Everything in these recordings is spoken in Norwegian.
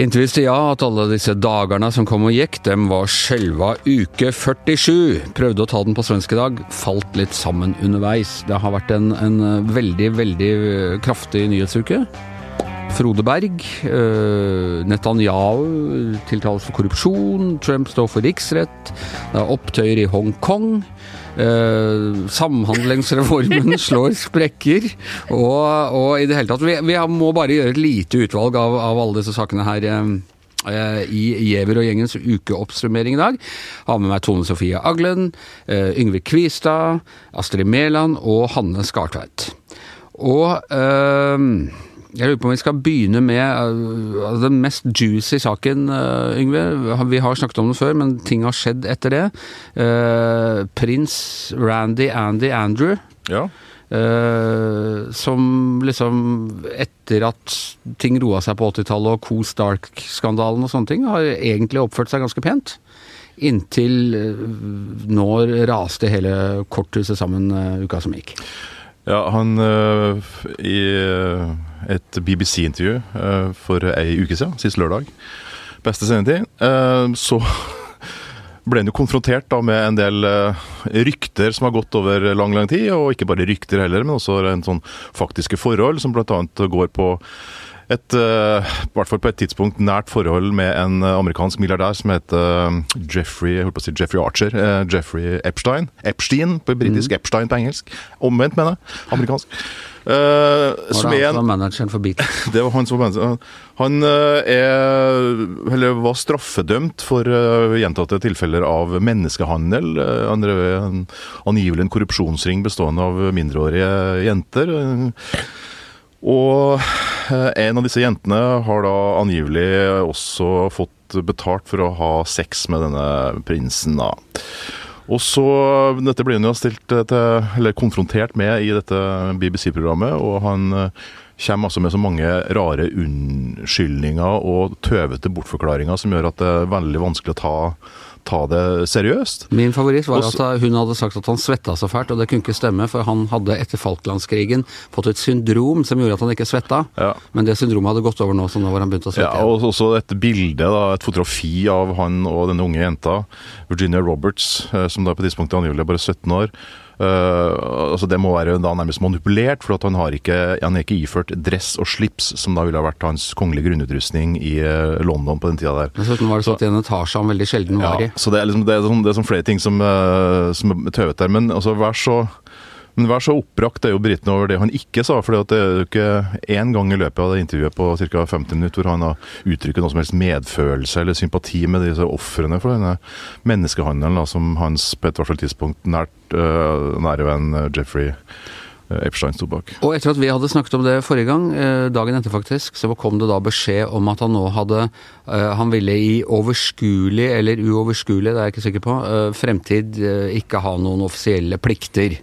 Inntil visste jeg at alle disse dagene som kom og gikk, dem var skjelva uke 47. Prøvde å ta den på svensk falt litt sammen underveis. Det har vært en, en veldig, veldig kraftig nyhetsuke. Frode Berg, eh, Netanyahu tiltales for korrupsjon, Trump står for riksrett, det er opptøyer i Hongkong. Uh, samhandlingsreformen slår sprekker. Og, og, i det hele tatt Vi, vi må bare gjøre et lite utvalg av, av alle disse sakene her. Uh, i Giæver og gjengens ukeoppsummering i dag. Har med meg Tone Sofie Aglen, uh, Yngve Kvistad, Astrid Mæland og Hanne Skartveit. Og jeg lurer på om vi skal begynne med uh, den mest juicy saken, uh, Yngve. Vi har snakket om det før, men ting har skjedd etter det. Uh, prins Randy Andy Andrew. Ja. Uh, som liksom, etter at ting roa seg på 80-tallet og Co Stark-skandalen og sånne ting, har egentlig oppført seg ganske pent. Inntil nå raste hele korthuset sammen uka som gikk. Ja, han I et BBC-intervju uh, for ei uke siden, sist lørdag, beste sendetid, uh, så ble han jo konfrontert da med en del uh, rykter som har gått over lang, lang tid. Og ikke bare rykter heller, men også en sånn faktiske forhold, som bl.a. går på et, i hvert fall på et tidspunkt, nært forhold med en amerikansk milliardær som heter Jeffrey jeg på å si Jeffrey Archer. Jeffrey Epstein. Epstein på britisk, mm. Epstein på engelsk. Omvendt, mener jeg. Amerikansk. Var det han som var manageren for Beatles? det var han som var manageren. Han uh, er, eller var straffedømt for uh, gjentatte tilfeller av menneskehandel. Han drev en, angivelig en korrupsjonsring bestående av mindreårige jenter. Og en av disse jentene har da angivelig også fått betalt for å ha sex med denne prinsen. da. Og så, Dette blir han jo stilt til, eller konfrontert med i dette BBC-programmet, og han eh, kommer altså med så mange rare unnskyldninger og tøvete bortforklaringer som gjør at det er veldig vanskelig å ta ta det seriøst. Min favoritt var Også, at hun hadde sagt at han svetta så fælt, og det kunne ikke stemme, for han hadde etter Falklandskrigen fått et syndrom som gjorde at han ikke svetta. Ja. Men det syndromet hadde gått over nå, så nå var han begynt å svette. Ja, og også et bilde, da, et fotografi av han og denne unge jenta, Virginia Roberts, eh, som da på tidspunktet angivelig er bare 17 år. Uh, altså Det må være da nærmest manipulert, for han, har ikke, han er ikke iført dress og slips, som da ville ha vært hans kongelige grunnutrustning i uh, London på den tida der. Dessuten var det satt i en etasje han veldig sjelden var i. Ja, så det er, liksom, det er, sånn, det er sånn flere ting som, uh, som er tøvete. Men altså, vær så men vær så oppbrakt er jo britene over det han ikke sa. For det er jo ikke én gang i løpet av det intervjuet på ca. 50 minutter hvor han har uttrykker noe som helst medfølelse eller sympati med disse ofrene for denne menneskehandelen da, som hans på et hvert fall tidspunkt nært uh, nære venn eh, Jeffrey eh, Epstein sto bak. Og etter at vi hadde snakket om det forrige gang, dagen etter faktisk, så kom det da beskjed om at han nå hadde Han ville i overskuelig, eller uoverskuelig, det er jeg ikke sikker på, fremtid ikke ha noen offisielle plikter.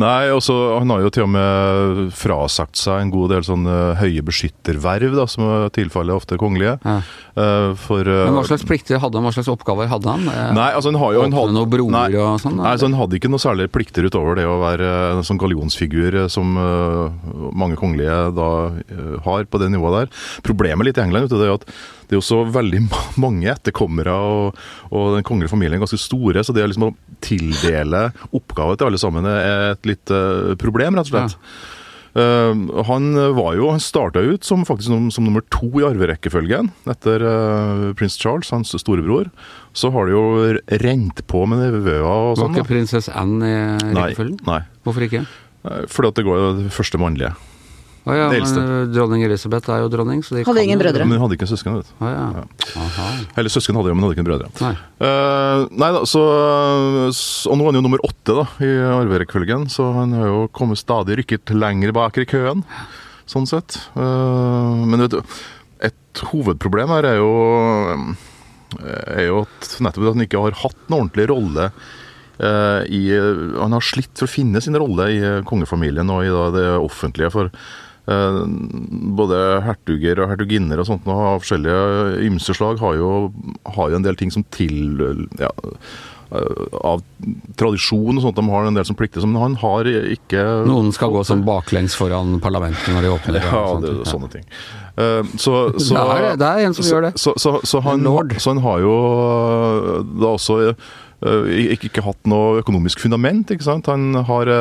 Nei, også, han har jo til og med frasagt seg en god del sånne høye beskytterverv, da, som tilfaller ofte kongelige. Ja. Uh, for, uh, Men Hva slags plikter hadde han, hva slags oppgaver hadde han? Uh, nei, altså han har jo... Han hadde, noen broer nei, og sånn? Nei, altså han hadde ikke noe særlig plikter utover det å være en sånn gallionsfigur som mange kongelige da har på det nivået der. Problemet litt i England vet du, det er at det er jo så veldig mange etterkommere, og, og den kongelige familien er ganske store, så det liksom å tildele oppgaver til alle sammen er et litt uh, problem, rett og slett. Ja. Uh, han var jo, han starta ut som faktisk som, som, nummer to i arverekkefølgen etter uh, prins Charles, hans storebror. Så har det jo rent på med nevøer og sånn. Var ikke prinsesse Anne i rekkefølgen? Nei, nei. Hvorfor ikke? Fordi at det går jo det første mannlige. Ah, ja, men eh, Dronning Elisabeth er jo dronning. Så de hadde ingen brødre. Men hun hadde ikke søsken. vet du. Ah, ja. ja. Eller søsken hadde jo, men hadde ikke brødre. Nei. Uh, nei da, så, Og nå er han jo nummer åtte da, i arverekkefølgen, så han har jo kommet stadig rykket lenger bak i køen. Sånn sett. Uh, men vet du, et hovedproblem her er jo, er jo at nettopp at han ikke har hatt en ordentlig rolle i, han har slitt for å finne sin rolle i kongefamilien og i det offentlige. For både hertuger og hertuginner og sånt av forskjellige ymse slag har jo, har jo, en del ting som til ja, av tradisjon og sånt. De har en del som plikter, men han har ikke Noen skal gå som baklengs foran parlamentet når de åpner. Ja, det, er sånne ting. Så, så, det, er, det, er, en som så, gjør det. Så, han, så, han, har jo da også ikke, ikke, hatt noe økonomisk fundament. Han har,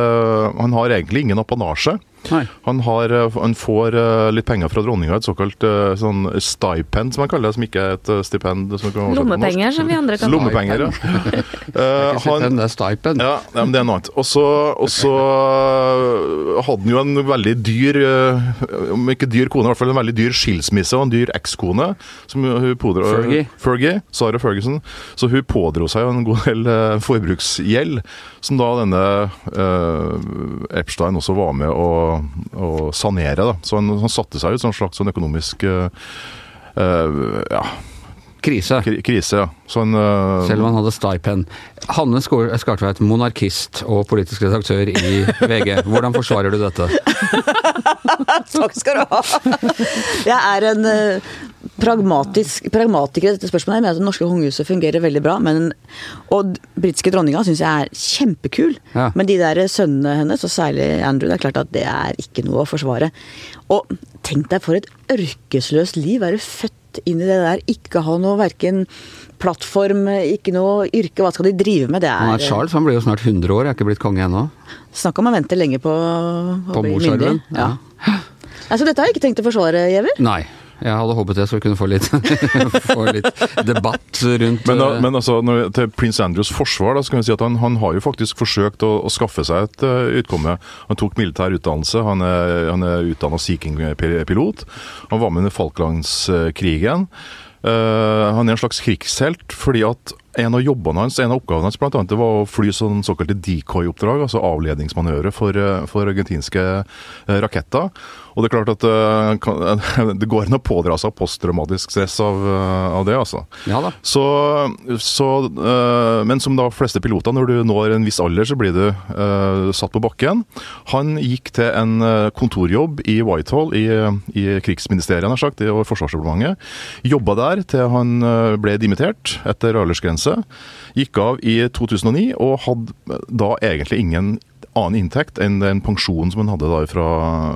han har egentlig ingen apanasje. Han, har, eh, han, får eh, litt penger fra dronninga, et såkalt eh, sånn stipend, som han kaller det, som ikke er et stipend. Som Lommepenger, som vi andre kan Lommepenger, ja. det er ikke stipend, det er stipend. Ja, men det er noe annet. Og så hadde han jo en veldig dyr, om ikke dyr kone, i hvert fall en veldig dyr skilsmisse og en dyr ekskone. Fergie. Fergie. Sara Ferguson. Så hun pådro seg en god del forbruksgjeld, som da denne uh, Epstein også var med å å sanere. Da. Så han, han satte seg ut som en slags sånn økonomisk uh, ja, Krise. Krise, ja. Sånn, uh... Selv om han hadde stipend. Hanne Skartveit, monarkist og politisk redaktør i VG. Hvordan forsvarer du dette? Takk skal du ha. Jeg er en pragmatisk, pragmatiker i dette spørsmålet. Jeg mener at det norske kongehuset fungerer veldig bra. Men, og britiske dronninga syns jeg er kjempekul. Ja. Men de der sønnene hennes, og særlig Andrew, det er klart at det er ikke noe å forsvare. Og tenk deg for et ørkesløst liv. Være født inn i det der, ikke ha noe verken plattform, ikke noe yrke. Hva skal de drive med? Det er, er Charles han blir jo snart 100 år, er ikke blitt konge ennå. Snakk om å vente lenge på å bli myndig. Ja. Ja. Altså, dette har jeg ikke tenkt å forsvare, Giæver. Nei. Jeg hadde håpet jeg skulle kunne få litt, få litt debatt rundt Men, da, eh, men altså, når, til prins Andrews forsvar, da, kan vi si at han, han har jo faktisk forsøkt å, å skaffe seg et uh, utkomme. Han tok militær utdannelse, han er, han er utdanna Sea King-pilot. Han var med under Falklandskrigen. Uh, han er en slags krigshelt fordi at en av jobbene hans, en av oppgavene hans blant annet, det var å fly sånn såkalte decoy-oppdrag, altså avledningsmanøvre for, for argentinske raketter. Og det er klart at uh, det går an å pådra seg posttraumatisk stress av, av, det, altså. Ja da. Så, så uh, men som da fleste piloter, når du når en viss alder, så blir du satt på bakken. Han gikk til en kontorjobb i Whitehall, i, i krigsministeriet, nær sagt, i Forsvarsdepartementet. Jobba der til han ble dimittert etter aldersgrense. Gikk av i 2009, og hadde da egentlig ingen annen inntekt enn den pensjonen som han hadde da fra,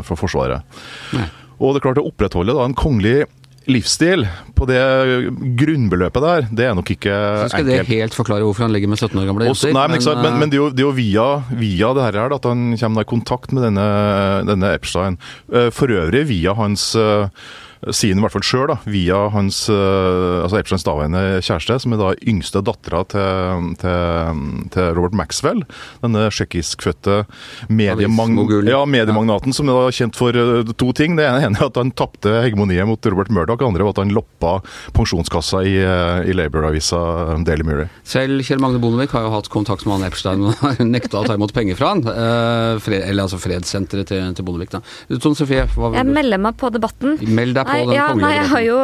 fra Forsvaret. Nei. Og det er klart å opprettholde da en kongelig livsstil på det grunnbeløpet der, det er nok ikke enkelt. Så skal enkelt. det helt forklare hvorfor han ligger med 17 år gamle jenter? Nei, men, men, men, men, det er jo, det er jo via, via, det her at han kommer i kontakt med denne, denne Epstein. Eh, for øvrig via hans sier han i hvert fall sjøl, via hans uh, altså Epsteins daværende kjæreste, som er da yngste dattera til, til, til, Robert Maxwell. Denne tsjekkiskfødte mediemagn ja, mediemagnaten ja. som er da kjent for uh, to ting. Det ene er at han tapte hegemoniet mot Robert Murdoch, det andre var at han loppa pensjonskassa i, i Labour-avisa Daily Mirror. Selv Kjell Magne Bondevik har jo hatt kontakt med han Epstein og har nekta å ta imot penger fra han. Fred, eller altså fredssenteret til, til Bondevik. da. Tone Sofie, hva Jeg melder meg på debatten. Meld deg på nei, ja, nei, jeg har jo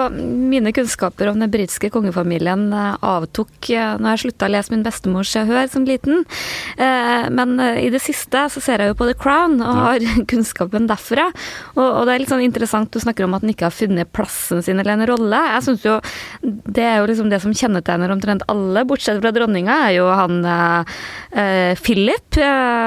Mine kunnskaper om den britiske kongefamilien eh, avtok eh, når jeg slutta å lese min bestemors hør som liten. Eh, men i det siste så ser jeg jo på The Crown og har kunnskapen derfra. Og, det er litt sånn interessant, du snakker om at den ikke har funnet plassen sin eller en rolle. Jeg synes jo Det er jo liksom det som kjennetegner omtrent alle, bortsett fra dronninga, er jo han eh, Philip.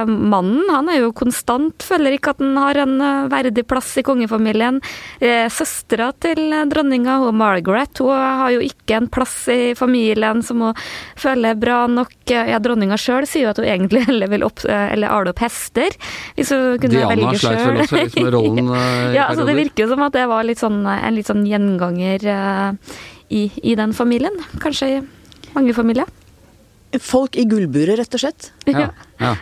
mannen, han er jo konstant, føler ikke at han har en verdig plass i kongefamilien. Eh, Søstera til dronninga, hun Margaret, hun har jo ikke en plass i familien som hun føler bra nok. Ja, dronninga sjøl sier jo at hun egentlig heller vil opp, eller ale opp hester, hvis hun kunne Diana velge sjøl. Diana sleit vel også litt med rollen ja, ja, altså Det virker jo som at det var litt sånn, en litt sånn gjenganger uh, i, i den familien. Kanskje i mange familier. Folk i gullburet, rett og slett. Ja, ja.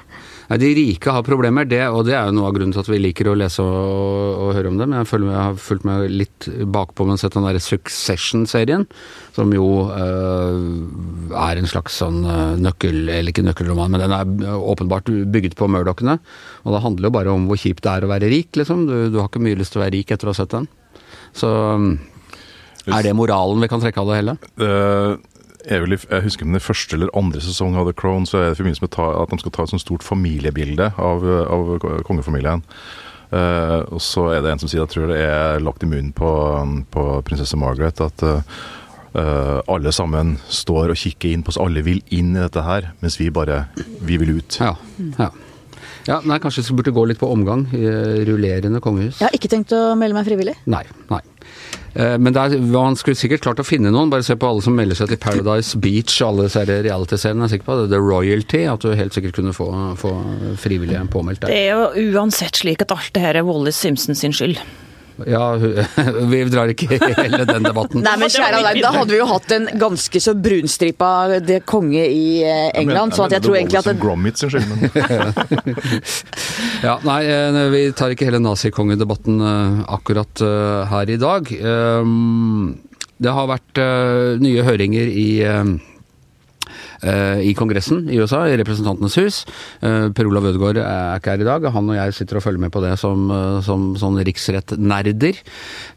De rike har problemer, det, og det er jo noe av grunnen til at vi liker å lese og, og høre om det. Men jeg, føler, jeg har fulgt meg litt bakpå med sett den derre Succession-serien, som jo øh, er en slags sånn øh, nøkkel... Eller ikke nøkkelroman, men den er åpenbart bygget på Murdochene. Og det handler jo bare om hvor kjipt det er å være rik, liksom. Du, du har ikke mye lyst til å være rik etter å ha sett den. Så er det moralen vi kan trekke av det hele? Uh, jeg, vil, jeg husker om det første eller andre sesong av The Crown, så er det i forbindelse med at de skal ta et sånt stort familiebilde av, av kongefamilien. Uh, og så er det en som sier, jeg tror det er lagt i munnen på, på prinsesse Margaret, at uh, eh, alle sammen står og kikker inn på oss, alle vil inn i dette her, mens vi bare vi vil ut. Ja. ja. ja nei, kanskje vi burde gå litt på omgang i eh, rullerende kongehus? Jeg har ikke tenkt å melde meg frivillig. Nei. nei. Eh, Men der, man skulle sikkert klart å finne noen. Bare se på alle som melder seg til Paradise Beach og alle disse reality-seriene. Er sikker på det. The Royalty. At du helt sikkert kunne få, få frivillige påmeldt der. Det er jo uansett slik at alt det her er Wallis Simpsons skyld. Ja, vi drar ikke hele den debatten. Nei, men kjære deg, Da hadde vi jo hatt en ganske så brunstripa det konge i eh, England. sånn at jeg tror egentlig at det Gromit sin skyld, men Ja, nei, eh, vi tar ikke hele nazikongedebatten eh, akkurat eh, her i dag. Um, Det har vært eh, nye høringer i eh, eh, i Kongressen i USA, i Representantenes hus. Eh, Per Olav Ødegaard er ikke her i dag. Han og jeg sitter og følger med på det som, eh, som sånn riksrettnerder.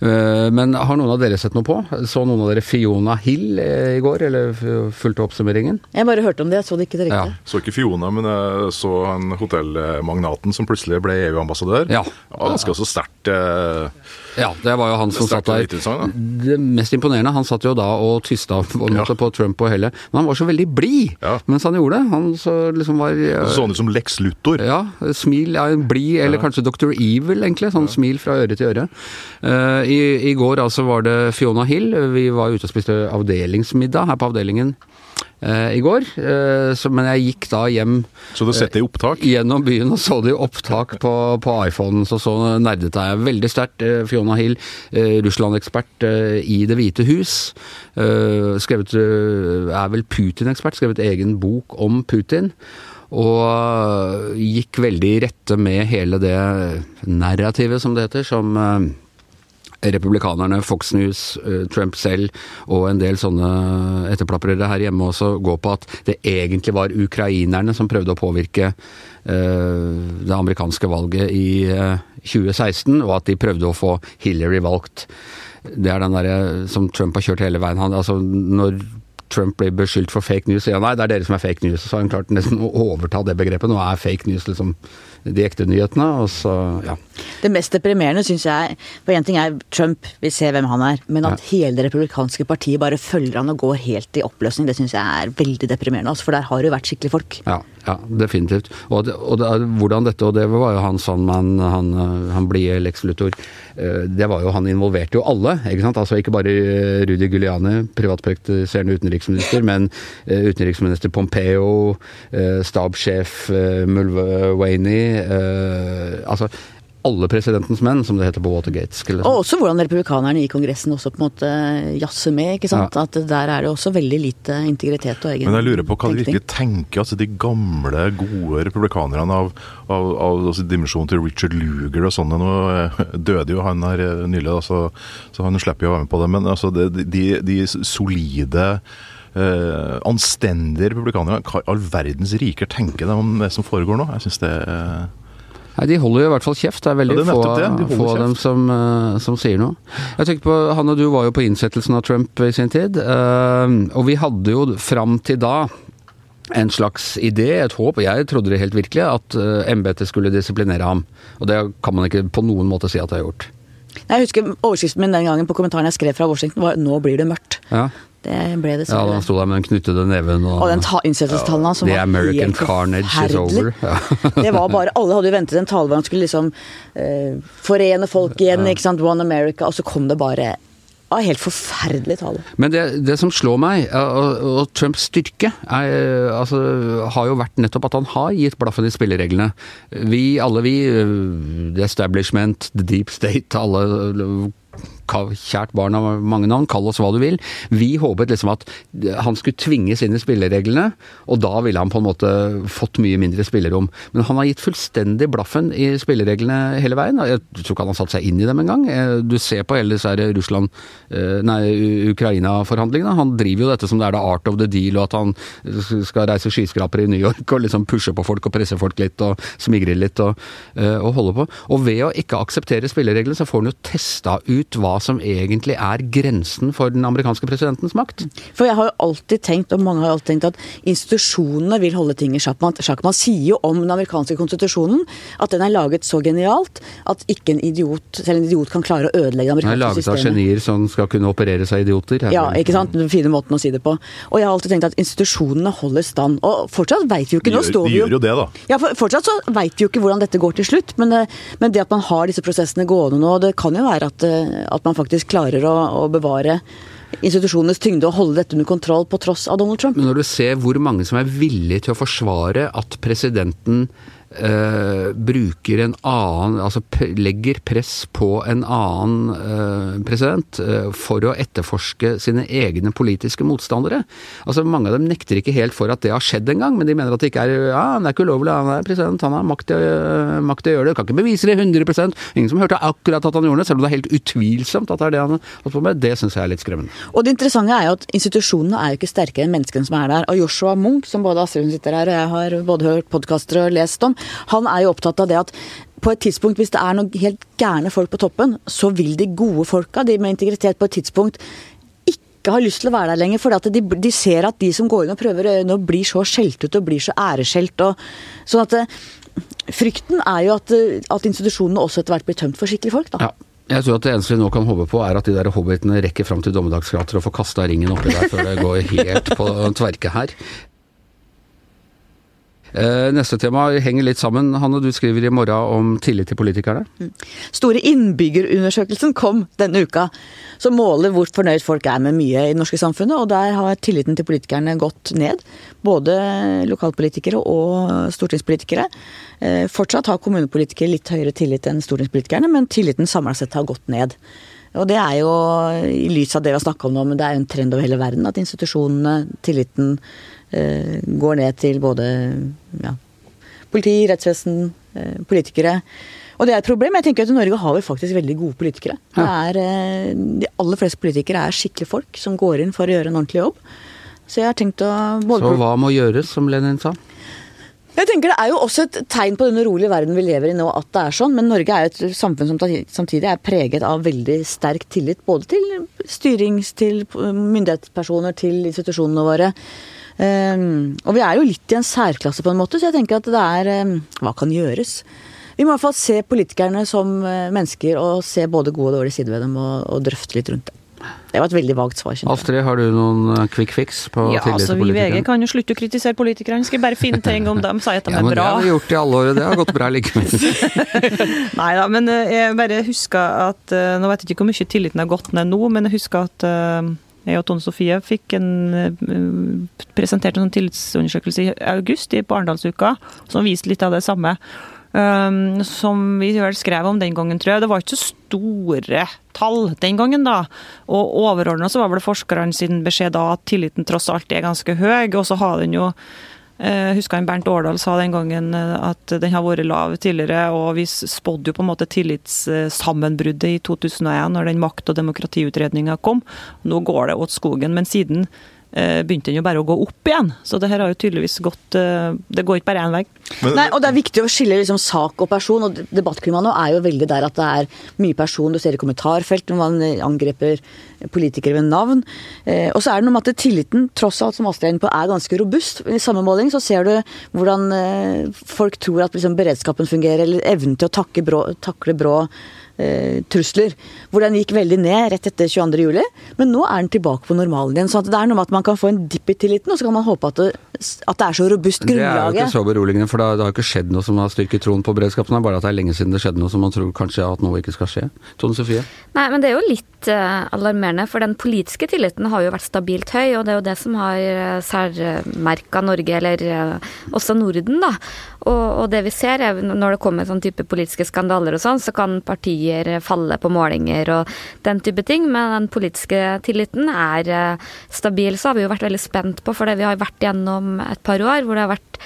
Eh, Men har noen av dere sett noe på? Så noen av dere Fiona Hill eh, i går, eller fulgte oppsummeringen? Jeg bare hørte om det, jeg så det ikke direkte. Ja. Så ikke Fiona, men jeg så han hotellmagnaten som plutselig ble EU-ambassadør. Ja. Ganske også sterkt eh, Ja, det var jo han som satt der. Sang. Det mest imponerende, han satt jo da og tysta på, Ja. på Trump og hele, men han var så veldig blid Ja. mens han gjorde det. Han så liksom var Sånn ut som Lex Luthor. Ja, smil, ja, blid, eller kanskje Dr. Evil, egentlig. Sånn smil fra øre til øre. Uh, i, I går altså var det Fiona Hill. Vi var ute og spiste avdelingsmiddag her på avdelingen i går. Eh, så, men jeg gikk da hjem Så du har sett det i opptak? gjennom byen og så det i opptak på, på iPhonen, så så nerdet jeg veldig sterkt. Eh, Fiona Hill, eh, Russland-ekspert eh, i Det hvite hus. Eh, skrevet, eh, er vel Putin-ekspert, skrevet egen bok om Putin. Og eh, gikk veldig i rette med hele det narrativet, som det heter, som eh, republikanerne, Fox News, eh, Trump selv og en del sånne etterplaprere her hjemme også går på at det egentlig var ukrainerne som prøvde å påvirke eh, det amerikanske valget i eh, 2016, og at de prøvde å få Hillary valgt. Det er den derre som Trump har kjørt hele veien. Han, altså, når Trump blir beskyldt for fake news, sier han nei, det er dere som er fake news. Så har han klart nesten å overta det begrepet. Nå er fake news liksom de ekte nyhetene, og så, ja. Det mest deprimerende syns jeg For én ting er Trump, vi ser hvem han er. Men at hele det republikanske partiet bare følger han og går helt i oppløsning, det syns jeg er veldig deprimerende. Altså, for der har det jo vært skikkelig folk. Ja, ja definitivt. Og, det, og det, er- hvordan dette, og det var jo han sånn man, han, han blide Lex Luthor, eh, det var jo han involverte jo alle, ikke sant. Altså ikke bare Rudi Guliani, privatpraktiserende utenriksminister, men eh, utenriksminister Pompeo, eh, stabssjef eh, Mulvaney, eh, altså alle presidentens menn, som det heter på Watergate. skulle. Og også hvordan republikanerne i Kongressen også på en måte jazzer med. ikke sant? Ja. At der er det også veldig lite integritet og egen Men jeg lurer på hva de virkelig tenker, altså de gamle, gode republikanerne av, av, av altså dimensjonen til Richard Luger og sånne. Nå eh, døde jo han her eh, nylig, da, så, så han slipper jo å være med på det. Men altså, de, de, de solide eh, anstendige republikanere. hva i all verdens riker tenker de om det som foregår nå? Jeg synes det uh... Nei, De holder jo i hvert fall kjeft. Det er veldig Ja, det er få, det. De få av dem som, uh, som sier noe. Jeg tenkte på, Han og du var jo på innsettelsen av Trump i sin tid. eh, og vi hadde jo fram til da en slags idé, et håp, og jeg trodde det helt virkelig, at uh, embetet skulle disiplinere ham. Og det kan man ikke på noen måte si at det har gjort. Jeg husker overskriften min den gangen på kommentaren jeg skrev fra Washington var 'Nå blir det mørkt'. Ja, Det ble det ja så Da sto der med den knyttede neven og, Og den ta- innsettelsestalen Ja, The American carnage is over. Ja. det var bare, Alle hadde jo ventet en tale hvor han skulle liksom eh, forene folk igjen, ikke sant, One America, og så kom det bare av helt forferdelig tale. Men det, det som slår meg, og, og Trumps styrke, er, altså, har jo vært nettopp at han har gitt blaffen i spillereglene. Vi, alle vi, the establishment, the deep state, alle Kjært barn av mange navn, kall oss hva du vil. Vi håpet liksom at han skulle tvinges inn i spillereglene, og da ville han på en måte fått mye mindre spillerom. Men han har gitt fullstendig blaffen i spillereglene hele veien. Jeg tror ikke han har satt seg inn i dem engang. Eh, Du ser på hele disse Russland, eh, nei, Ukraina-forhandlingene. Han driver jo dette som det er the art of the deal, og at han skal reise skyskrapere i New York og liksom pushe på folk og presse folk litt og smigre litt og, eh, og holde på. Og ved å ikke akseptere spillereglene, så får han jo testa ut ut hva som egentlig er grensen for den amerikanske presidentens makt. For jeg har jo alltid tenkt, og mange har alltid tenkt, at institusjonene vil holde ting i sjakk. Man, sjakk. man sier jo om den amerikanske konstitusjonen at den er laget så genialt at ikke en idiot, selv en idiot kan klare å ødelegge det amerikanske systemet. Den er laget laget av genier som skal kunne operere seg idioter. Ja, ikke sant? Den fine måten å si det på. Og jeg har alltid tenkt at institusjonene holder stand. Og fortsatt veit vi jo De ikke, nå gjør, står de vi jo gjør jo det, da. Ja, for fortsatt så veit vi jo ikke hvordan dette går til slutt, men, eh, men det at man har disse prosessene gående nå, det kan jo være at, eh, at man faktisk klarer å, å bevare institusjonenes tyngde og holde dette under kontroll på tross av Donald Trump. Men når du ser hvor mange som er villige til å forsvare at presidenten eh, bruker en annen Altså legger press på en annen eh, president eh, for å etterforske sine egne politiske motstandere. Altså Mange av dem nekter ikke helt for at det har skjedd en gang, men de mener at det ikke er Ja, han er ikke ulovlig, han er president, han har makt til, å- makt til å gjøre det. Kan ikke bevise det 100% Ingen som hørte akkurat at han gjorde det, selv om det er helt utvilsomt at det er det han holdt på med. Det syns jeg er litt skremmende. Og det interessante er jo at institusjonene er jo ikke sterkere enn menneskene som er der. Og Joshua Munch, som både Astrid hun sitter her og jeg har både hørt podkaster og lest om, han er jo opptatt av det at på et tidspunkt, hvis det er noen helt gærne folk på toppen, så vil de gode folka, de med integritet, på et tidspunkt ikke ha lyst til å være der lenger. For de, de ser at de som går inn og prøver å gjøre noe, blir så skjelt ut og blir så æreskjelt. Og, sånn at eh, frykten er jo at, eh, at institusjonene også etter hvert blir tømt for skikkelige folk. da. Ja. Jeg tror at det eneste vi nå kan håpe på, er at de der hobbitene rekker fram til Dommedagskrater og får kasta ringen oppi der før det går helt på tverke her. Eh, Neste tema henger litt sammen. Hanne, du skriver i morgen om tillit til politikerne. store innbyggerundersøkelsen kom denne uka, som måler hvor fornøyd folk er med mye i det norske samfunnet. Og der har tilliten til politikerne gått ned. Både lokalpolitikere og stortingspolitikere. Eh, Fortsatt har kommunepolitikere litt høyere tillit enn stortingspolitikerne, men tilliten samla sett har gått ned. Og det er jo i lys av det vi har snakka om nå, men det er jo en trend over hele verden at institusjonene, tilliten, går ned til både ja, politi, rettsvesen, eh, politikere. Og det er et problem. Jeg tenker at i Norge har vi faktisk veldig gode politikere. Det er, eh, de aller fleste politikere er skikkelige folk som går inn for å gjøre en ordentlig jobb. Så jeg har tenkt å både Så hva må gjøres, som Lenin sa? Jeg tenker Det er jo også et tegn på den urolige verden vi lever i nå at det er sånn, men Norge er jo et samfunn som samtidig er preget av veldig sterk tillit både til styrings, til myndighetspersoner, til institusjonene våre. Um, og vi er jo litt i en særklasse på en måte, så jeg tenker at det er um, Hva kan gjøres? Vi må i hvert fall se politikerne som uh, mennesker og se både gode og dårlige sider ved dem og, og drøfte litt rundt det. Det var et veldig vagt svar. Astrid, har du noen eh, quick fix på Ja, tillit altså til Vi i VG politikerne? kan jo slutte å kritisere politikerne. Skal bare finne ting om dem, si at de Ja, er men det har vi gjort i alle år, og det har gått bra likevel. Nei da, men eh, jeg bare husker at eh, Nå vet jeg ikke hvor mye tilliten har gått ned nå, men jeg husker at jeg og Tone Sofie fikk en presentert en sånn tillitsundersøkelse i august på Arendalsuka, som viste litt av det samme. Um, som vi vel skrev om den gangen, tror jeg. Det var ikke så store tall den gangen, da. Og overordna så var vel forskerne sin beskjed da at tilliten tross alt er ganske høy, og så har den jo jeg husker han Bernt Årdal sa den gangen eh, at den har vært lav tidligere, og vi spådde jo på en måte tillitssammenbruddet i 2001 når den makt- og demokratiutredninga kom. Nå går det åt skogen, men siden eh, begynte den jo bare å gå opp igjen. Så det her har jo tydeligvis gått eh, Det går ikke bare én vei. Nei, og Det er viktig å skille liksom sak og person. og Debattklimaet nå er jo veldig der at det er mye person. Du ser i kommentarfelt når man eh, angriper politikere ved navn. Eh, og så er det noe med at tilliten tross alt som Astrid er inne på, er ganske robust. I samme måling så ser du hvordan eh, folk tror at liksom, beredskapen fungerer, eller evnen til å brå, takle brå eh, trusler. Hvor den gikk veldig ned rett etter 22. juli, men nå er den tilbake på normalen igjen. Så at det er noe med at man kan få en dipp i tilliten, og så kan man håpe at det, at det er så robust grunnlaget. Det er jo ikke så beroligende, for det har- det har ikke skjedd noe som har styrket troen på beredskapen. Det er bare at det er lenge siden det skjedde noe som man tror kanskje at noe ikke skal skje. Tone Sofie? Nei, men det er jo litt eh, alarmerende, for den politiske tilliten har jo vært stabilt høy, og det er jo det som har uh, særmerka Norge, eller eh, også Norden, da. Og, og det vi ser er når det kommer sånn type politiske skandaler og sånn, så kan partier eh, falle på målinger og den type ting, men den politiske tilliten er eh, stabil. Så har vi jo vært veldig spent på, for det vi har vært gjennom et par år hvor det har vært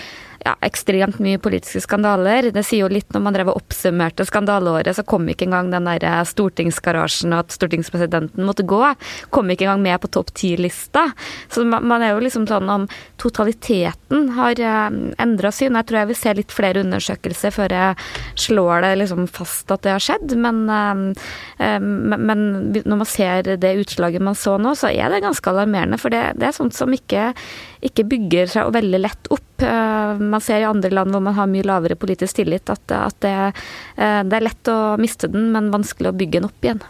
ja, ekstremt mye politiske skandaler. Det sier jo litt når man drev og oppsummerte skandaleåret, så kom ikke engang den der stortingsgarasjen og at stortingspresidenten måtte gå, kom ikke engang med på topp ti-lista. Så man er jo liksom sånn om totaliteten har eh, endra syn. Jeg tror jeg vil se litt flere undersøkelser før jeg slår det liksom fast at det har skjedd. Men, eh, men når man ser det utslaget man så nå, så er det ganske alarmerende. For det, det er sånt som ikke, ikke bygger seg veldig lett opp. Eh, man ser i andre land hvor man har mye lavere politisk tillit, at, at det, det, er lett å miste den, men vanskelig å bygge den opp igjen.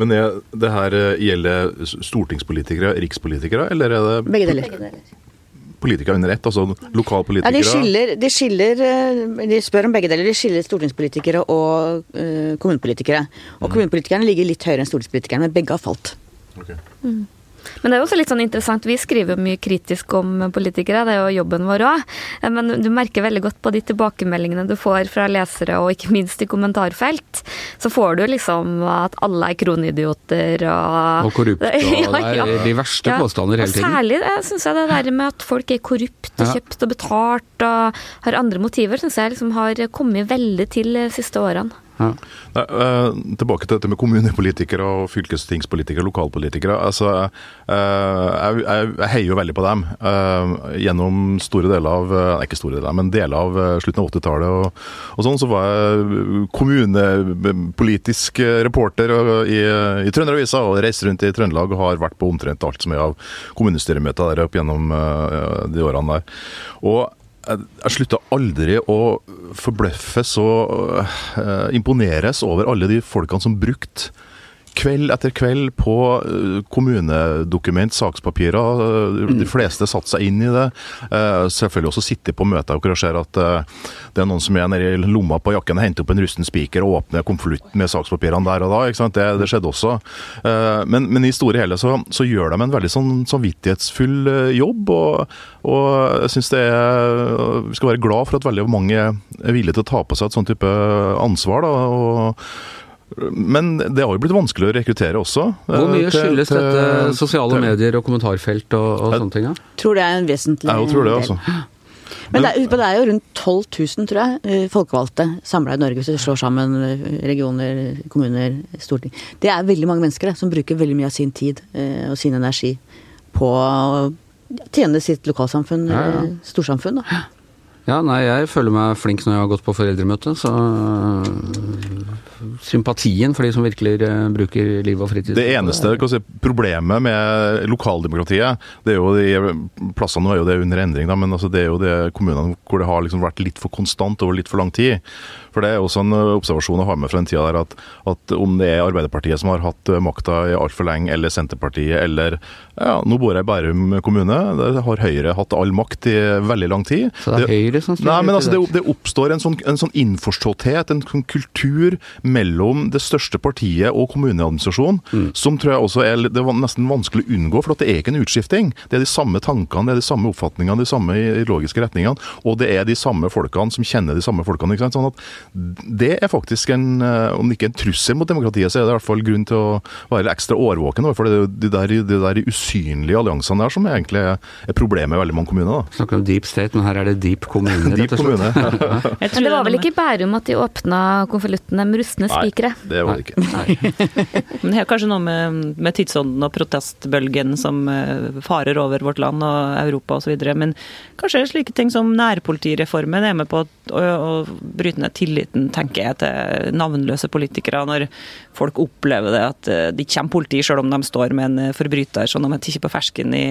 Men er det her gjelder stortingspolitikere, rikspolitikere, eller er det Begge deler. Begge deler politikere under ett, altså lokalpolitikere? Ja, de skiller, de skiller eh, De spør om begge deler. De skiller stortingspolitikere og uh, kommunepolitikere. Og mm. kommunepolitikerne ligger litt høyere enn stortingspolitikerne, men begge har falt. Okay. Mm. Men det er jo også litt sånn interessant, vi skriver jo mye kritisk om politikere, det er jo jobben vår òg. Men du merker veldig godt på de tilbakemeldingene du får fra lesere, og ikke minst i kommentarfelt, så får du liksom at alle er kronidioter og Og korrupte, og det er de verste ja, påstander hele tiden. Særlig syns jeg det der med at folk er korrupt og kjøpt og betalt og har andre motiver, syns jeg liksom har kommet veldig til de siste årene. Ja. Nei, uh, tilbake til dette med kommunepolitikere og fylkestingspolitikere, lokalpolitikere. Altså, uh, jeg, jeg, heier jo veldig på dem. Uh, gjennom store deler av ikke store deler, men deler av slutten av 80-tallet og, og, sånn, så var jeg kommunepolitisk reporter i, i Trønderavisa og reiste rundt i Trøndelag og har vært på omtrent alt som er av kommunestyremøter der opp gjennom de årene der. Og jeg slutter aldri å forbløffes og uh, imponeres over alle de folkene som brukte kveld etter kveld på eh, kommunedokument, sakspapirer. Eh, de fleste satte seg inn i det. Selvfølgelig også sitte på møter og ser at det er noen som er nede i lomma på jakken og henter opp en rusten spiker og åpner konvolutten med sakspapirene der og da. Det, det, skjedde også. Men, men i store hele så, så, gjør de en veldig sånn samvittighetsfull jobb. og og jeg synes det er, Vi skal være glad for at veldig mange er villige til å ta på seg et sånn type ansvar. da, og men det har jo blitt vanskelig å rekruttere også. Hvor mye til, skyldes til, dette sosiale til, medier og kommentarfelt og, og sånne ting? Ja? Tror det er en vesentlig Jeg tror det, altså. Men, det, er, det er jo rundt 12 000, tror jeg, eh, folkevalgte samla i Norge, hvis du slår sammen eh, regioner, kommuner, storting. Det er veldig mange mennesker som bruker veldig mye av sin tid eh, og sin energi på å tjene sitt lokalsamfunn, ja, ja. storsamfunn. da. Ja, nei, jeg føler meg flink når jeg har gått på foreldremøte, så sympatien for de som virkelig eh, bruker liv og fritid. Det eneste si, problemet med lokaldemokratiet, det er jo de plassene nå er jo det under endring, da, men altså, det er jo de kommunene hvor det har liksom vært litt for konstant over litt for lang tid. For det er også en observasjon å ha med fra den tida der at, at om det er Arbeiderpartiet som har hatt makta i altfor lenge, eller Senterpartiet, eller ja, nå bor jeg i Bærum kommune, der har Høyre hatt all makt i veldig lang tid. Så det er Høyre som styrer? Nei, men altså, det, det oppstår en sånn, en sånn innforståtthet, en sånn kultur mellom det største partiet og kommuneadministrasjonen, mm. som tror jeg også er, det er nesten vanskelig å unngå. For det er ikke en utskifting. Det er de samme tankene, det er de samme oppfatningene, de samme ideologiske retningene. Og det er de samme folkene som kjenner de samme folkene. ikke sant? Sånn at Det er faktisk en, om om ikke en trussel mot demokratiet, så er det i hvert fall grunn til å være ekstra årvåken. For det er de der, de der usynlige alliansene der som egentlig er problemet i veldig mange kommuner. da. Snakker om deep state, men her er det deep kommune, deep kommune. men det var vel ikke i Bærum at de åpna konvoluttene med rustne spikere? Nei, det var det ikke. Men det er kanskje noe med, med tidsånden og protestbølgen som uh, farer over vårt land og Europa osv. Men kanskje slike ting som nærpolitireformen er med på å, å, å bryte ned tilliten, tenker jeg, til navnløse politikere. Når folk opplever det at uh, det ikke kommer politi selv om de står med en forbryter som de ikke på fersken i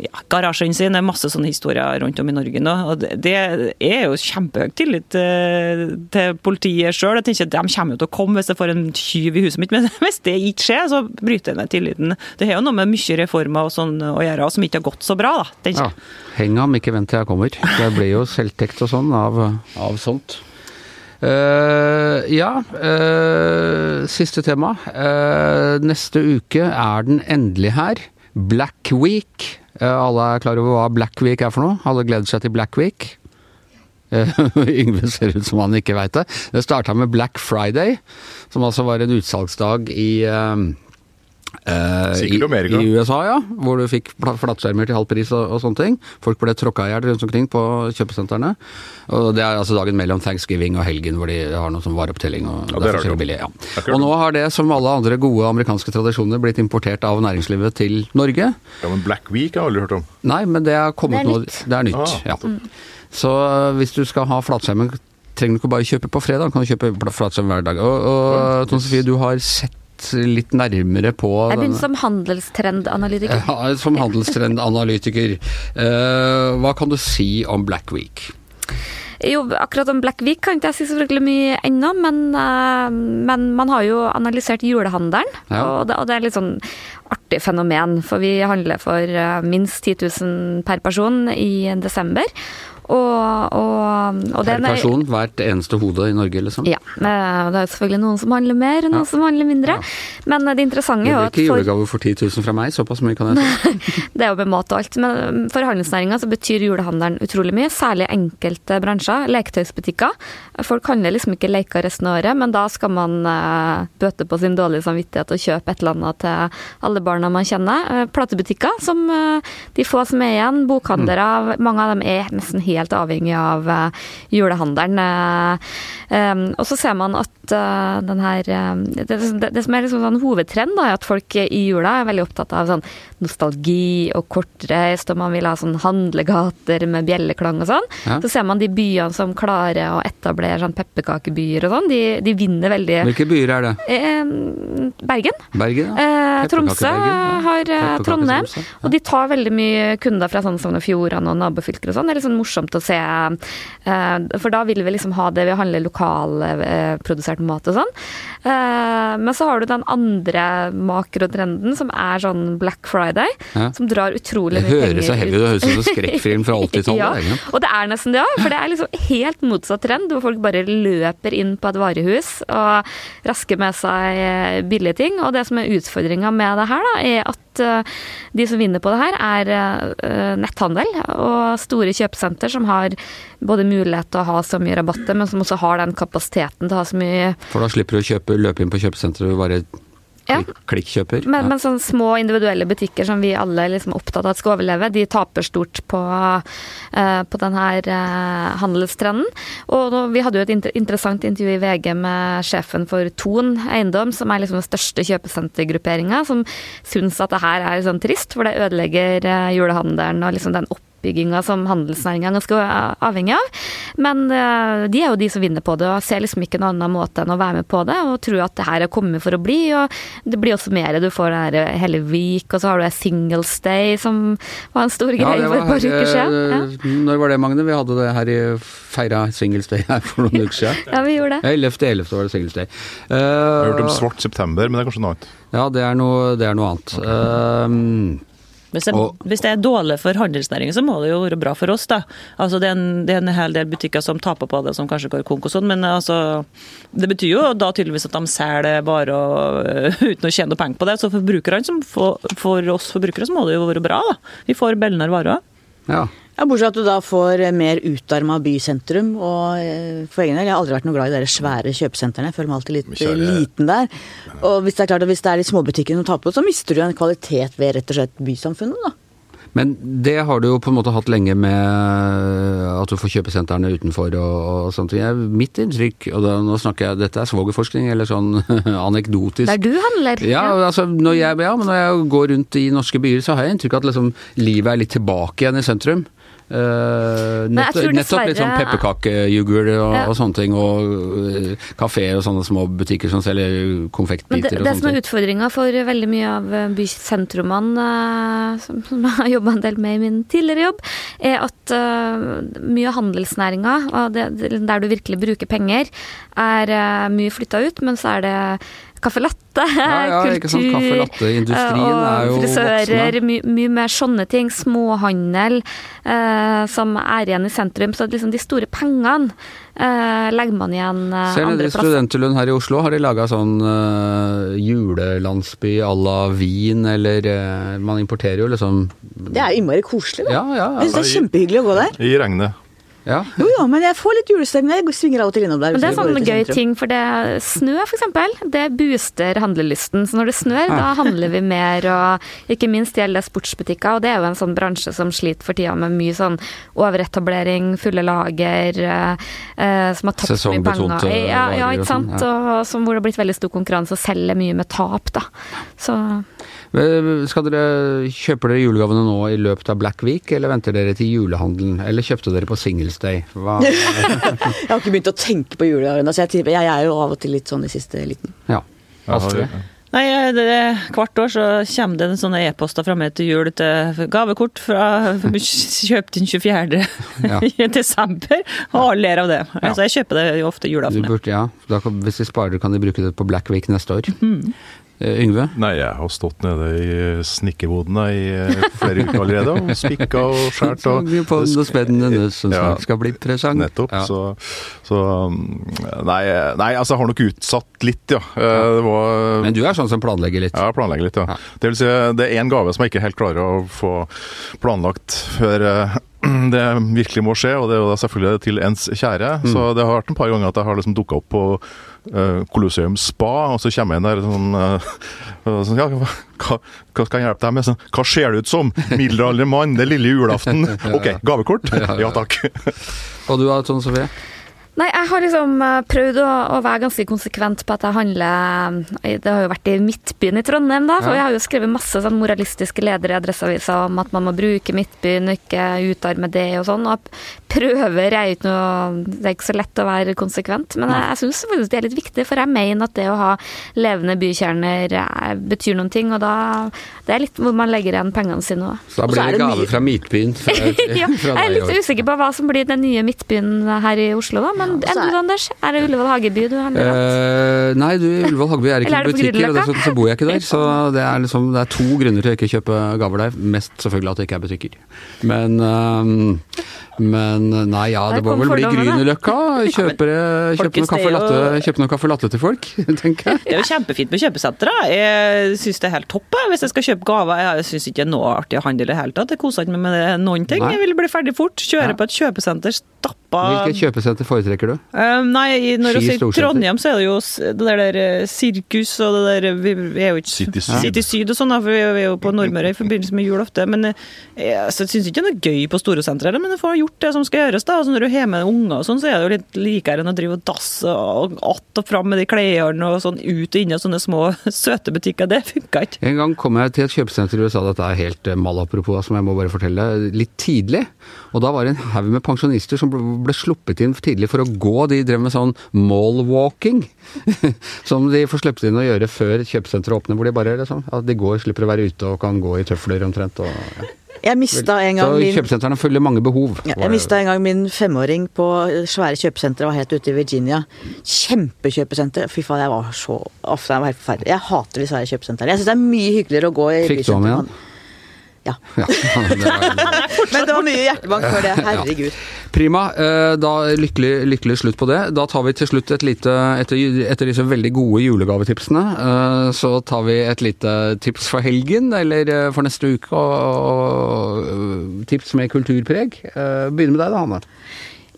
ja, garasjen sin. Det er masse sånne historier rundt om i Norge nå. og Det er jo kjempehøy tillit til, til politiet sjøl. De kommer jo til å komme hvis jeg får en tyv i huset mitt, men hvis det ikke skjer, så bryter jeg ned tilliten. Det har jo noe med mye reformer og sånn å gjøre, og som ikke har gått så bra, da. Ja. Heng ham, ikke vent til jeg kommer. Det blir jo selvtekt og sånn av, av sånt. Uh, ja, uh, siste tema. Uh, neste uke er den endelig her. Black Week alle er klar over hva Black Week er for noe? Alle gleder seg til Black Week. Yngve ser ut som han ikke veit det. Det starta med Black Friday, som altså var en utsalgsdag i, eh, Eh, Sikkert i, Amerika. I USA, ja. Hvor du fikk flatskjermer til halv pris og, og sånne ting. Folk ble tråkka i hjel rundt omkring på kjøpesentrene. Og det er altså dagen mellom thanksgiving og helgen hvor de har noe som vareopptelling. Og Ja, det billig. Ja. Og nå har det, som alle andre gode amerikanske tradisjoner, blitt importert av næringslivet til Norge. Ja, men Black Week har jeg aldri hørt om. Nei, men det er kommet nytt. Det er nytt, Ah, ja. Så øh, hvis du skal ha flatskjermen, trenger du ikke bare kjøpe på fredag, kan du kjøpe flatskjerm hver dag. Og, og Tone Sofie, du har sett litt nærmere på Jeg begynner som handelstrendanalytiker. ja, som handelstrendanalytiker. uh, hva kan du si om Black Week? Jo, akkurat om Black Week kan ikke jeg si så fryktelig mye ennå, men, eh, men man har jo analysert julehandelen. Ja. Og, det, og det er litt sånn artig fenomen, for vi handler for eh, minst 10 000 per person i desember. Og, og, og Per er- person, hvert eneste hode i Norge, liksom? Ja. eh, Det er selvfølgelig noen som handler mer, og noen Ja. som handler mindre. Men det interessante Det er jo blir ikke julegave for 10 000 fra meg, såpass mye kan jeg si. Det er jo med mat og alt. Men um, for handelsnæringa så betyr julehandelen utrolig mye. Særlig enkelte bransjer. Leketøysbutikker. Folk handler liksom ikke leker resten av året, men da skal man eh, bøte på sin dårlige samvittighet og kjøpe et eller annet til alle barna man kjenner. Eh, platebutikker, som eh, de få som er igjen. Bokhandlere. Mange av dem er nesten helt avhengig av eh, julehandelen. Eh, um, og så ser man at eh, den her eh, det, det, som er liksom sånn hovedtrend, da, er at folk i jula er veldig opptatt av sånn nostalgi og kortreist, og man vil ha sånn handlegater med bjelleklang og sånn. Ja. Så ser man de byene som klarer å etablere sånn pepperkakebyer og sånn, de, de vinner veldig. Hvilke byer er det? Eh, Bergen. Bergen? Ja. Eh, Tromsø har eh, Trondheim. Og de tar veldig mye kunder fra sånn Sogn og Fjordane og nabofylker og sånn. Det er litt sånn morsomt å se. eh, For da vil vi liksom ha det vi handler lokalprodusert mat og sånn. Eh, Men så har du den andre makrotrenden som er sånn Black Friday, Ja. som drar utrolig Det mye høres så heavy ut, det høres ut som skrekkfilm fra 80-tallet. ja, og det er nesten det òg, for det er liksom helt motsatt trend, hvor folk bare løper inn på et varehus og rasker med seg eh, billige ting. Og det som er utfordringa med det her, da, er at eh, de som vinner på det her, er eh, netthandel og store kjøpesenter som har både mulighet til å ha så mye rabatter, men som også har den kapasiteten til å ha så mye For da slipper du å kjøpe, løpe inn på kjøpesenteret og bare Ja. klikkjøper. Men, Ja. men sånne små individuelle butikker som vi alle er liksom opptatt av at skal overleve, de taper stort på, eh, på denne uh, handelstrenden. Og nå, vi hadde jo et inter interessant intervju i VG med sjefen for Thon eiendom, som er liksom den største kjøpesentergrupperinga, som syns at det her er sånn trist, for det ødelegger eh, julehandelen og liksom den oppbygginga som handelsnæringa er ganske eh, avhengig av. Men eh, de er jo de som vinner på det, og ser liksom ikke noen annen måte enn å være med på det, og tror at det her er kommet for å bli. og Det blir også mer. Du får den her hele week, og så har du Singles Day, som var en stor greie ja, for et par uker siden. Ja. eh, Når var det, Magne? Vi hadde det her i feira Singles Day her for noen uker siden. ja, vi gjorde det. 11.11. 11. var det Singles Day. Jeg har hørt om Eh, Svart september, men det er kanskje noe annet. ja, det er noe, det er noe annet. Eh, Hvis det, Og- hvis det er dårlig for handelsnæringen, så må det jo være bra for oss, da. Altså, det, er en, det er en hel del butikker som taper på det, som kanskje går konk og sånn, men altså Det betyr jo da tydeligvis at de selger bare og, uten å tjene penger på det. Så for som for, oss forbrukere, så må det jo være bra, da. Vi får billigere varer. ja. Ja, Bortsett fra at du da får eh, mer utarma bysentrum. Og eh, for egen del, jeg har aldri vært noe glad i de svære kjøpesentrene. Jeg føler meg alltid litt eh, Kjære- liten der. Og hvis det er klart at hvis det er de småbutikkene du tar på, så mister du en kvalitet ved rett og slett bysamfunnet, da. Men det har du jo på en måte hatt lenge med at du får kjøpesentrene utenfor og, og sånt. Jeg- Mitt inntrykk, og da, nå snakker jeg, dette er svogerforskning eller sånn anekdotisk Der du handler. Ja, altså når jeg, ja, men når jeg går rundt i norske byer, så har jeg inntrykk av at liksom, livet er litt tilbake igjen i sentrum. Eh, jeg nett, nettopp litt sånn dessverre- og, Ja. og sånne ting, og uh, kafeer og sånne små butikker som selger konfektbiter det, og det som er ting. utfordringa for veldig mye av eh, bysentrumene, eh, som, som jeg har jobba en del med i min tidligere jobb, er at eh, mye av handelsnæringa, der du virkelig bruker penger, er eh, mye flytta ut, men så er det caffè latte, Ja, ja, kultur eh, er jo og frisører, Mye my, mer sånne ting. Småhandel eh, som er igjen i sentrum. Så liksom de store pengene eh, legger man igjen eh, Ser nede andre i plasser. Studenterlund her i Oslo, har de laga sånn uh, julelandsby à la Wien, eller eh, Man importerer jo liksom Det er innmari koselig, da. Ja, ja. Jeg syns det er kjempehyggelig å gå der. I regnet. Ja. Jo jo, men jeg får litt julestemning. Jeg svinger av og til innom der. Men det er sånn gøy ting, for det snø eksempel, det booster handlelysten. Så når det snør, da handler vi mer, og ikke minst gjelder det sportsbutikker. Og det er jo en sånn bransje som sliter for tida med mye sånn overetablering, fulle lager, eh, eh, som har tapt mye Sesongbetonte penger. Ja, ja, ikke sant. sånn, Og som hvor det har blitt veldig stor konkurranse og selger mye med tap, da. Så Eh, Skal dere Kjøper dere julegavene nå i løpet av Black Week, eller venter dere til julehandelen? Eller kjøpte dere på Singles Day? Hva? Jeg har ikke begynt å tenke på julegaver ennå, så jeg, jeg er jo av og til litt sånn i siste liten. Ja. Astrid? Nei, det, hvert år så kommer det en sånne e-poster fra meg til jul til gavekort fra kjøpt inn 24. Ja. desember, og alle ler av det. Ja. Altså, jeg kjøper det jo ofte Du julaften. ja. burde, ja. Da hvis de sparer, kan de bruke det på Black Week neste år. Mhm. Eh, Yngve? Nei, jeg har stått nede i snekkerbodene i eh, flere uker allerede, og spikka og skåret og på noe spennende som Ja. skal bli presang. Nettopp. Ja. Så, så um, nei, nei, altså jeg har nok utsatt litt, ja. Eh, Det var Men du er sånn som planlegger litt? Ja, planlegger litt, ja. Det vil si, det er én gave som jeg ikke helt klarer å få planlagt før eh, det virkelig må skje, og det er jo selvfølgelig til ens kjære. Mm. Så det har vært en par ganger at jeg har liksom dukka opp på Colosseum spa, og så kommer jeg inn der sånn, uh, sånn ja, hva, hva skal jeg hjelpe deg med? Sånn, hva ser det ut som? Middelaldrende mann, det er lille julaften. Ok, gavekort? Ja takk. Og du da, Tone Sofie? Nei, jeg har liksom eh, prøvd å, å være ganske konsekvent på at jeg handler eh, Det har jo vært i Midtbyen i Trondheim, da. For Ja. jeg har jo skrevet masse sånn moralistiske ledere i Adresseavisa om at man må bruke Midtbyen og ikke utarme det og sånn. Og prøver jeg ikke noe Det er ikke så lett å være konsekvent, men jeg, jeg syns faktisk det er litt viktig, for jeg mener at det å ha levende bykjerner eh, betyr noen ting, og da Det er litt hvor man legger igjen pengene sine òg. Så da blir det det gave fra Midtbyen fra, ja, fra jeg er litt usikker på hva som blir den nye Midtbyen her i Oslo, da. Men Ja, enn du, Anders? Er det Ullevål Hageby du handler uh, Eh, nei, du, Ullevål Hageby er ikke er butikker, og dessuten så bor jeg ikke der. Så det er, liksom, det er to grunner til å ikke kjøpe gaver der. Mest selvfølgelig at det ikke er butikker. Men, um, men nei, ja, det må vel bli. Grünerløkka. Kjøpe, kaffe jo- latte- kjøpe noe kaffe latte til folk, tenker jeg. Det er jo kjempefint med kjøpesentre. Jeg syns det er helt topp hvis jeg skal kjøpe gaver. Jeg syns ikke det er noe artig å handle i det hele tatt. Jeg koser ikke meg med det noen ting. Nei. Jeg vil bli ferdig fort. Kjøre Ja. på et kjøpesenter stappa Hvilket kjøpesenter foretrekker du? Um, nei, i- når Ski du sier. Trondheim, så er det jo det der, der eh, sirkus og det der Vi, vi er jo ikke City Syd. City Syd og sånn, for vi vi er jo på Nordmøre i forbindelse med jul ofte. Men eh, jeg så syns ikke det er noe gøy på store sentre, men jeg får gjort det som skal gjøres. da, altså Når du har med unger og sånn, så er det jo litt likere enn å drive og dasse og att og fram med de klærne og sånn ut og inn i sånne små søte butikker. Det funka ikke. En gang kom jeg til et kjøpesenter i USA, dette er helt eh, malapropos, som jeg må bare fortelle, litt tidlig. Og da var det en haug med pensjonister som ble, ble sluppet inn tidlig for å gå. De drev med sånn mall-walking, som de får sluppet inn å gjøre før kjøpesenteret åpner. Hvor de bare liksom, at de går, slipper å være ute og kan gå i tøfler omtrent. Og, ja. Jeg mista en gang min kjøpesentrene følger mange behov. ja, jeg mista en gang min femåring på svære kjøpesentre, var helt ute i Virginia. Kjempekjøpesenter. Fy faen, jeg var så Uff, jeg var helt forferdelig. Jeg hater de svære kjøpesentrene. Jeg syns det er mye hyggeligere å gå i Fikk igjen? Ja. Ja, det var, Men det var mye hjertebank før det. Herregud. Prima. eh, Da lykkelig, lykkelig slutt på det. Da tar vi til slutt et lite Etter, etter disse veldig gode julegavetipsene, eh, så tar vi et lite tips for helgen, eller eh, for neste uke, og, og tips med kulturpreg. Eh, Begynner med deg da, Hanne.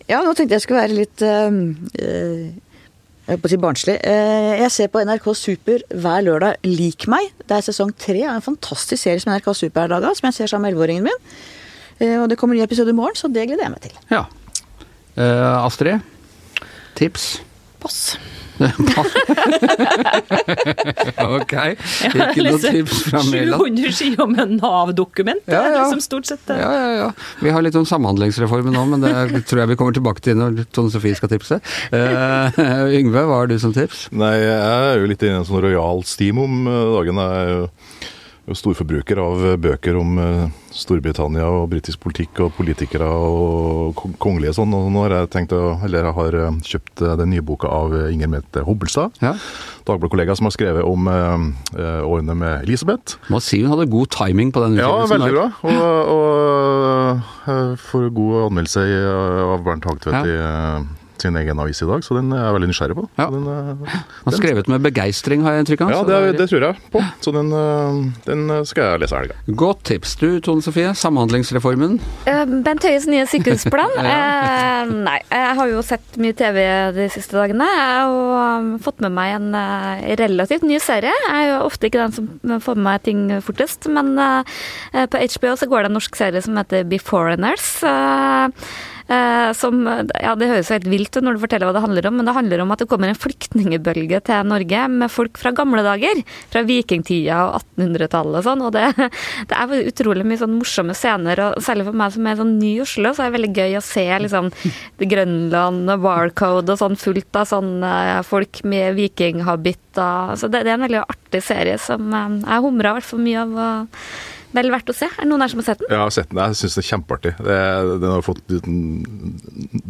Ja, nå tenkte jeg skulle være litt eh, jeg på å si barnslig. Eh, Jeg ser på NRK Super hver lørdag Lik meg. Det er sesong tre av en fantastisk serie som NRK Super har laga, som jeg ser sammen med elleveåringen min. Eh, Og det kommer en ny episode i morgen, så det gleder jeg meg til. Ja. Uh, Astrid? Tips? Pass. ok. Ikke noe tips fra Mæland? 700 sider med Nav-dokument. Det Ja, er ja. liksom stort sett det. Ja, ja, ja. Vi har litt om samhandlingsreformen nå, men det tror jeg vi kommer tilbake til når Tone Sofie skal tipse. Uh, Yngve, hva har du som tips? Nei, jeg er jo litt inne i en sånn royal steam om eh, dagen. Jeg er jo storforbruker av bøker om eh, Storbritannia og britisk politikk og politikere og kong- kongelige sånn. Og nå har jeg tenkt å, eller jeg har eh, kjøpt eh, den nye boka av Inger Mette Hobbelstad. Ja. Dagbladet-kollega som har skrevet om årene med Elisabeth. Må si hun hadde god timing på den Ja, veldig bra. Og, og eh, får god anmeldelse av Bernt Hagtvedt Ja. i sin egen avis i dag, så den er jeg veldig nysgjerrig på. Ja. Den, Den, eh, Han har skrevet med begeistring, har jeg inntrykk av. ja, det, er- det tror jeg på. Så den, eh, den skal jeg lese i helga. Godt tips. Du, Tone Sofie. Samhandlingsreformen. Eh, Bent Høies nye sykehusplan? eh, nei, jeg har jo sett mye TV de siste dagene og um, fått med meg en relativt ny serie. Jeg er jo ofte ikke den som får med meg ting fortest, men på HBO så går det en norsk serie som heter Beforeigners. Uh, som, ja, Det høres helt vilt ut når du forteller hva det handler om, men det handler om at det kommer en flyktningebølge til Norge med folk fra gamle dager. Fra vikingtida og 1800-tallet og sånn. Og det, det er utrolig mye sånn morsomme scener, og særlig for meg som er sånn ny i Oslo, så er det veldig gøy å se liksom Grønland og Barcode og sånn fullt av sånn eh, folk med vikinghabit. og- Så det, det er en veldig artig serie som eh, jeg humra i hvert fall mye av. og Vel verdt å se. Er det noen her som har sett den? Ja, Jeg har sett den, jeg syns det er kjempeartig. Det, den har fått litt,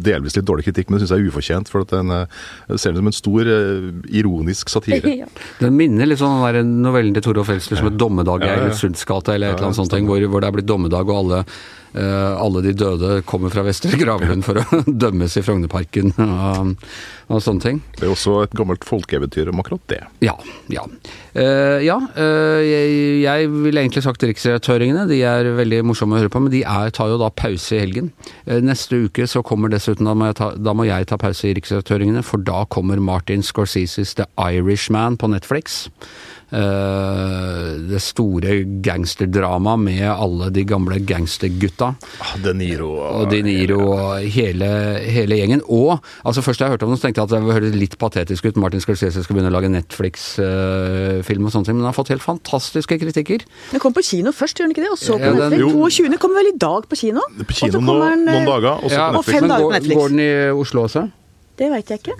delvis litt dårlig kritikk, men det syns jeg er ufortjent. For at den eh, ser ut som en stor eh, ironisk satire. Ja. Den minner litt sånn den novellen til Torolf Elsler som et dommedag i Ja, ja. Gate eller et Ja, eller annet sånt, hvor, hvor det er blitt dommedag og alle, alle de døde kommer fra Vestre Gravlund for å dømmes i Frognerparken og, og sånne ting. Det er også et gammelt folkeeventyr om akkurat det. Ja. Ja, Eh, ja eh, jeg, jeg ville egentlig sagt riksredaktøringene. De er veldig morsomme å høre på, men de er, tar jo da pause i helgen. Eh, neste uke så kommer dessuten, da må, jeg ta, må jeg ta pause i riksredaktøringene, for da kommer Martin Scorseses The Irishman på Netflix. Eh, det store gangsterdramaet med alle de gamle gangstergutta. Ah, De Niro Og De Niro og hele, hele gjengen. Og altså først da jeg hørte om det, så tenkte jeg at det høres litt patetisk ut. Martin Scorsese skal begynne å lage Netflix-film og sånne ting, men han har fått helt fantastiske kritikker. Den kom på kino først, gjør den ikke det? Og så på Ja, Netflix. jo. 22. kommer vel i dag på kino? På kino nå, den, eh, noen dager, og så Ja, på og Netflix. fem men dager på går, går den i Oslo også? Det veit jeg ikke.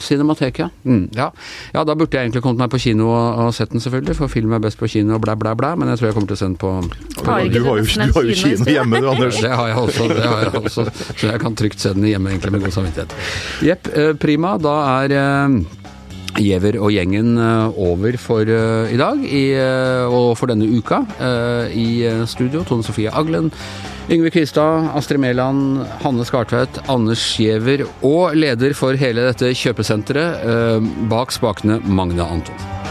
Cinematek, ja. Mm, ja. Ja, da burde jeg egentlig kommet meg på kino og, og sett den, selvfølgelig, for film er best på kino og blæ, blæ, blæ, men jeg tror jeg kommer til å se den på, på Har Du har jo, du har jo kino hjemme, du, Anders. Det har jeg også, det har jeg også. så jeg kan trygt se den hjemme egentlig med god samvittighet. Jepp, eh, prima. Da er eh, Giæver og gjengen eh, over for i dag i, og for denne uka. I studio Tone Sofie Aglen, Yngve Kvistad, Astrid Mæland, Hanne Skartveit, Anders Giæver og leder for hele dette kjøpesenteret. eh, Bak spakene Magne Antonsen.